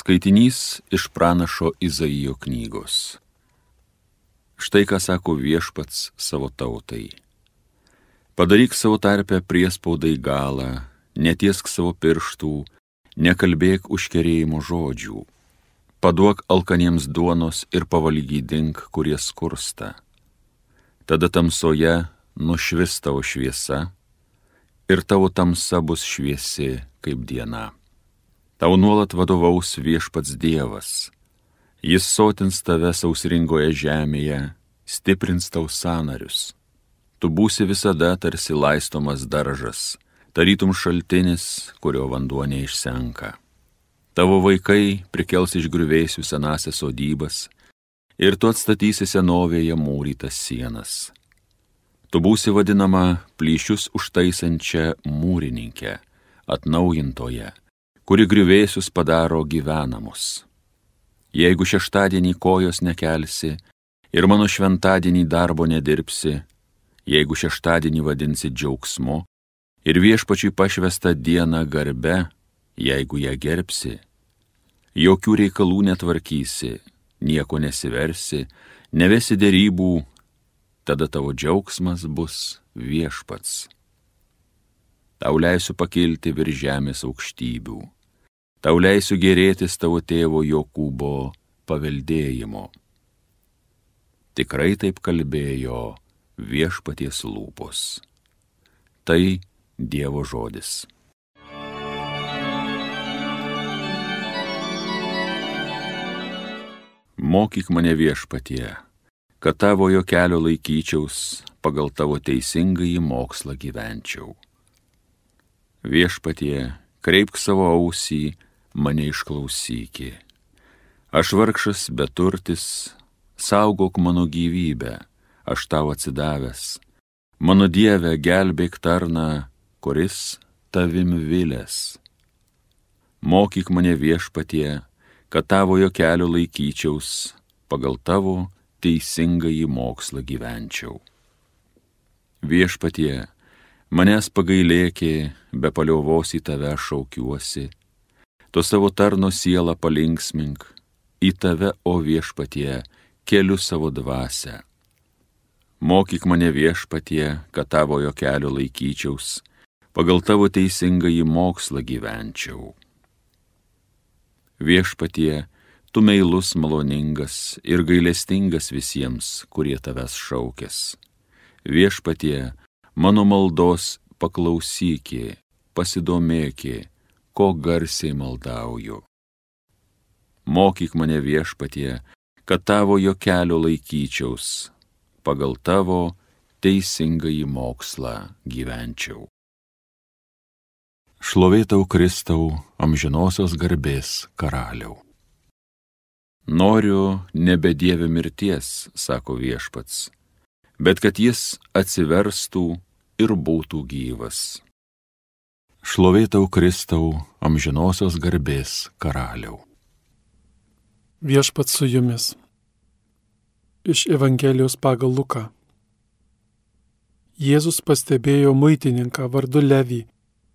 Skaitinys iš pranašo Izaijo knygos. Štai ką sako viešpats savo tautai. Padaryk savo tarpę priespaudai galą, netiesk savo pirštų, nekalbėk užkerėjimo žodžių. Paduok alkaniems duonos ir pavalgydink, kurie skursta. Tada tamsoje nušvis tavo šviesa ir tavo tamsa bus šviesi kaip diena. Tau nuolat vadovaus viešpats Dievas. Jis sotins tave sausringoje žemėje, stiprins tau sanarius. Tu būsi visada tarsi laistomas daržas, tarytum šaltinis, kurio vanduo neišsenka. Tavo vaikai prikels iš griuvėsių senasias sodybas ir tu atstatysi senovėje mūrytas sienas. Tu būsi vadinama plyšius užtaisančia mūrininkė, atnaujintoje kuri grįvėsius padaro gyvenamus. Jeigu šeštadienį kojos nekelsi ir mano šventadienį darbo nedirbsi, jeigu šeštadienį vadinsi džiaugsmu ir viešpačiui pašvestą dieną garbe, jeigu ją gerbsi, jokių reikalų netvarkysi, nieko nesiversi, nevesi dėrybų, tada tavo džiaugsmas bus viešpats. Tau leisiu pakilti virš žemės aukštybių tau leisiu gerėtis tavo tėvo Jokūbo paveldėjimo. Tikrai taip kalbėjo viešpaties lūpos. Tai Dievo žodis. Mokyk mane viešpatie, kad tavo jo kelio laikyčiaus, pagal tavo teisingąjį mokslą gyvenčiau. Viešpatie, kreipk savo ausį mane išklausyki. Aš vargšas beturtis, saugok mano gyvybę, aš tau atsidavęs. Mano Dieve, gelbėk tarną, kuris tavim vilės. Mokyk mane viešpatie, kad tavojo kelio laikyčiaus, pagal tavo teisingąjį mokslą gyvenčiau. Viešpatie, manęs pagailėki, be paliovos į tave šaukiuosi tu savo tarno sielą palinksmink, į tave, o viešpatie, keliu savo dvasę. Mokyk mane viešpatie, kad tavojo kelio laikyčiaus, pagal tavo teisingąjį mokslą gyvenčiau. Viešpatie, tu meilus maloningas ir gailestingas visiems, kurie tavęs šaukės. Viešpatie, mano maldos paklausykė, pasidomėkė, ko garsiai maldauju. Mokyk mane viešpatie, kad tavo jo kelio laikyčiaus, pagal tavo teisingąjį mokslą gyvenčiau. Šlovėtau Kristau, amžinosios garbės karaliau. Noriu nebedievė mirties, sako viešpats, bet kad jis atsiverstų ir būtų gyvas. Šlovėtau Kristau, amžinosios garbės karaliau. Viešpat su jumis. Iš Evangelijos pagal Luką. Jėzus pastebėjo muitininką vardu Levį,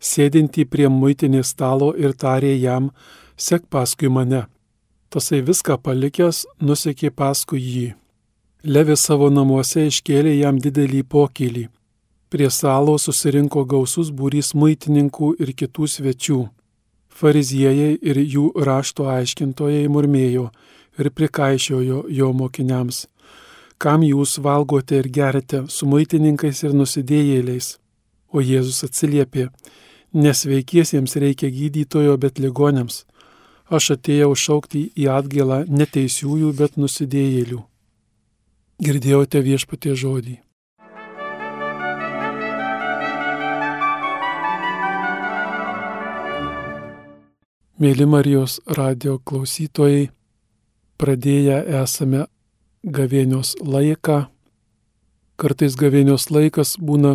sėdintį prie muitinės stalo ir tarė jam, sek paskui mane. Tasai viską palikęs, nusekė paskui jį. Levi savo namuose iškėlė jam didelį pokylį Prie salo susirinko gausus būrys muitininkų ir kitų svečių. Fariziejai ir jų rašto aiškintojai murmėjo ir prikaišiojo jo mokiniams. Kam jūs valgote ir gerite su muitininkais ir nusidėjėliais? O Jėzus atsiliepė, nesveikiesiems reikia gydytojo, bet ligonėms. Aš atėjau šaukti į atgailą neteisiųjų, bet nusidėjėlių. Girdėjote viešpatie žodį. Mėly Marijos radio klausytojai, pradėję esame gavėnios laiką. Kartais gavėnios laikas būna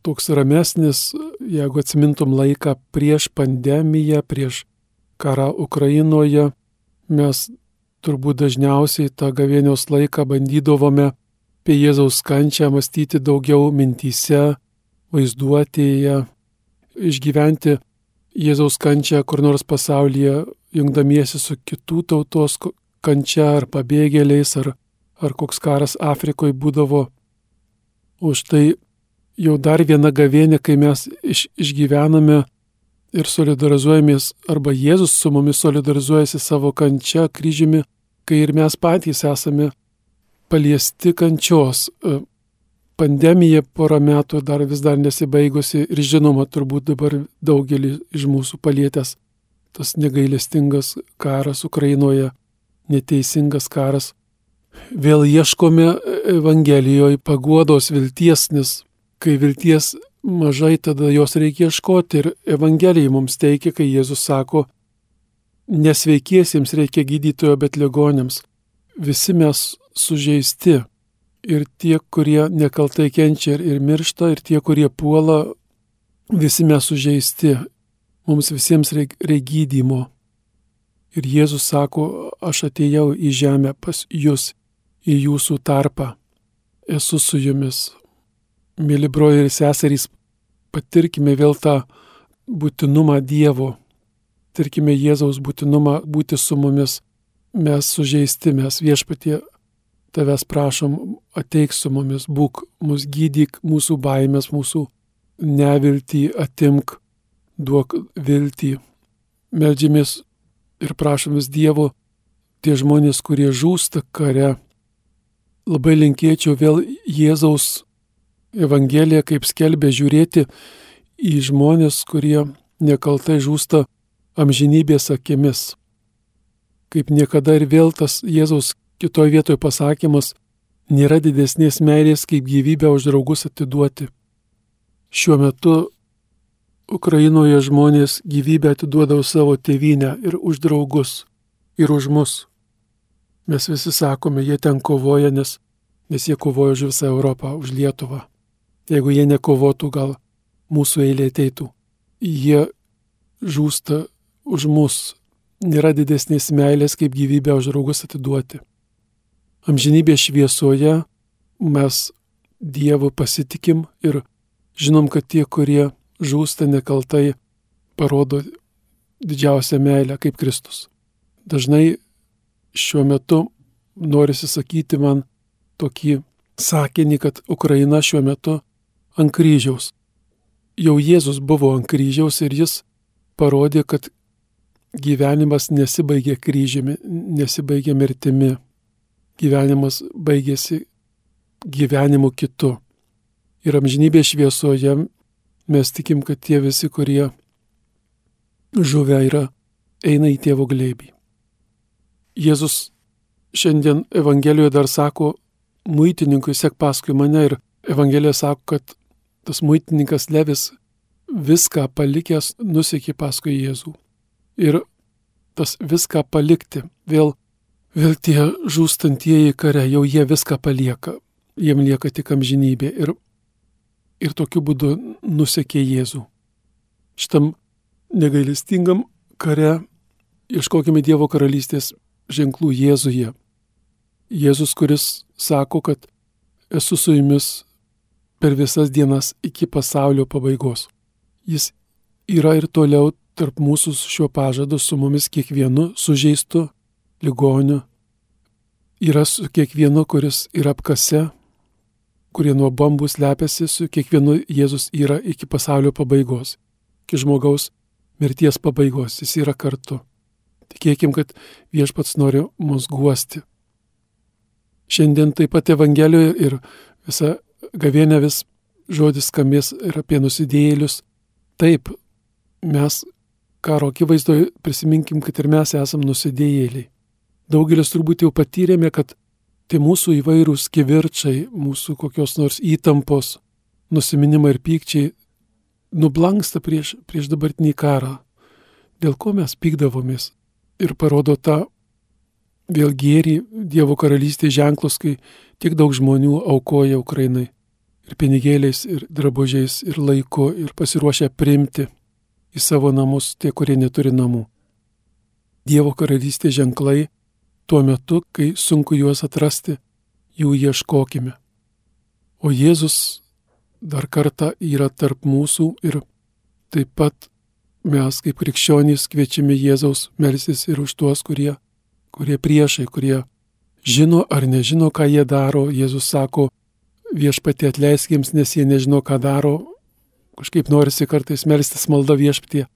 toks ramesnis, jeigu atsimintum laiką prieš pandemiją, prieš karą Ukrainoje, mes turbūt dažniausiai tą gavėnios laiką bandydavome apie Jėzaus kančią mąstyti daugiau mintyse, vaizduotėje, išgyventi Jėzaus kančią kur nors pasaulyje jungdamiesi su kitų tautos kančia ar pabėgėliais, ar, ar koks karas Afrikoje būdavo. Už tai jau dar viena gavėnė, kai mes iš, išgyvename ir solidarizuojamės, arba Jėzus su mumis solidarizuojasi savo kančia kryžiumi, kai ir mes patys esame paliesti kančios. Pandemija porą metų dar vis dar nesibaigusi ir žinoma turbūt dabar daugelį iš mūsų palietęs tas negailestingas karas Ukrainoje, neteisingas karas. Vėl ieškome Evangelijoje paguodos vilties, nes kai vilties mažai, tada jos reikia ieškoti ir Evangelija mums teikia, kai Jėzus sako, nesveikiesiems reikia gydytojo, bet ligonėms. Visi mes sužeisti. Ir tie, kurie nekaltai kenčia ir, ir miršta, ir tie, kurie puola, visi mes sužeisti. Mums visiems reikia gydymo. Ir Jėzus sako, aš atėjau į žemę pas jūs, į jūsų tarpą. Esu su jumis. Mėly broliai ir seserys, patirkime vėl tą būtinumą Dievo. Tirkime Jėzaus būtinumą būti su mumis. Mes sužeisti, mes viešpatie tavęs prašom, ateik su mumis, būk, mus gydyk, mūsų baimės, mūsų neviltį atimk, duok viltį. Meldžiamės ir prašomės Dievo, tie žmonės, kurie žūsta kare. Labai linkėčiau vėl Jėzaus Evangeliją, kaip skelbė, žiūrėti į žmonės, kurie nekaltai žūsta amžinybės akimis. Kaip niekada ir vėl tas Jėzaus kitoje vietoje pasakymas, nėra didesnės meilės, kaip gyvybę už draugus atiduoti. Šiuo metu Ukrainoje žmonės gyvybę atiduodavo savo tėvynę ir už draugus, ir už mus. Mes visi sakome, jie ten kovoja, nes, nes jie kovoja už visą Europą, už Lietuvą. Jeigu jie nekovotų, gal mūsų eilė ateitų. Jie žūsta už mus. Nėra didesnės meilės, kaip gyvybę už draugus atiduoti amžinybės šviesoje mes Dievu pasitikim ir žinom, kad tie, kurie žūsta nekaltai, parodo didžiausią meilę kaip Kristus. Dažnai šiuo metu norisi sakyti man tokį sakinį, kad Ukraina šiuo metu ant kryžiaus. Jau Jėzus buvo ant kryžiaus ir jis parodė, kad gyvenimas nesibaigia kryžiumi, nesibaigia mirtimi gyvenimas baigėsi gyvenimu kitu. Ir amžinybės šviesoje mes tikim, kad tie visi, kurie žuvę yra, eina į tėvo glėbį. Jėzus šiandien Evangelijoje dar sako, muitininkui sek paskui mane ir Evangelija sako, kad tas muitininkas Levis viską palikęs nusekė paskui Jėzų. Ir tas viską palikti vėl Vėl tie žūstantieji kare, jau jie viską palieka, jiem lieka tik amžinybė ir, ir tokiu būdu nusekė Jėzų. Šitam negailestingam kare ieškokime Dievo karalystės ženklų Jėzuje. Jėzus, kuris sako, kad esu su jumis per visas dienas iki pasaulio pabaigos. Jis yra ir toliau tarp mūsų šiuo pažadu su mumis kiekvienu sužeistu ligonių yra su kiekvienu, kuris yra apkase, kurie nuo bambų slepiasi, su kiekvienu Jėzus yra iki pasaulio pabaigos, iki žmogaus mirties pabaigos, jis yra kartu. Tikėkim, kad viešpats nori mus guosti. Šiandien taip pat Evangelijoje ir visa gavienė vis žodis skambės ir apie nusidėjėlius. Taip, mes karo akivaizdoje prisiminkim, kad ir mes esam nusidėjėliai. Daugelis turbūt jau patyrėme, kad tai mūsų įvairūs kivirčiai, mūsų kokios nors įtampos, nusiminimai ir pykčiai nublanksta prieš, prieš dabartinį karą. Dėl ko mes pykdavomės ir parodo tą vėl gėrį Dievo karalystės ženklus, kai tiek daug žmonių aukoja Ukrainai. Ir pinigėliais, ir drabužiais, ir laiku, ir pasiruošę primti į savo namus tie, kurie neturi namų. Dievo karalystės ženklai tuo metu, kai sunku juos atrasti, jų ieškokime. O Jėzus dar kartą yra tarp mūsų ir taip pat mes kaip krikščionys kviečiame Jėzaus melsis ir už tuos, kurie, kurie priešai, kurie žino ar nežino, ką jie daro. Jėzus sako, viešpatė atleisk jiems, nes jie nežino, ką daro. Kažkaip norisi kartais melstis malda viešpatie,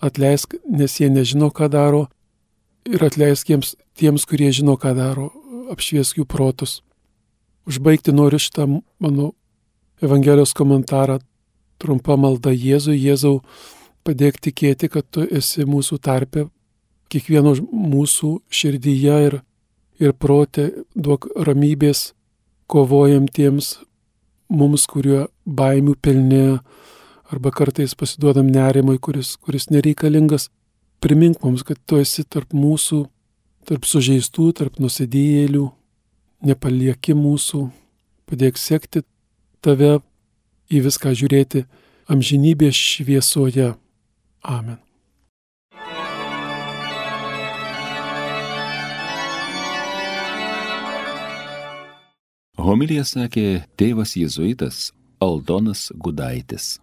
atleisk, nes jie nežino, ką daro. Ir atleisk jiems tiems, kurie žino, ką daro, apšviesk jų protus. Užbaigti noriu šitą mano Evangelijos komentarą trumpa malda Jėzui. Jėzau, padėk tikėti, kad tu esi mūsų tarpe, kiekvieno mūsų širdyje ir, ir protė, duok ramybės kovojantiems mums, kurie baimių pilni arba kartais pasiduodam nerimui, kuris, kuris nereikalingas. Primink mums, kad tu esi tarp mūsų, tarp sužeistų, tarp nusidėjėlių, nepalieki mūsų, padėk sekti tave, į viską žiūrėti amžinybės šviesoje. Amen. Homilija sakė tėvas jėzuitas Aldonas Gudaitis.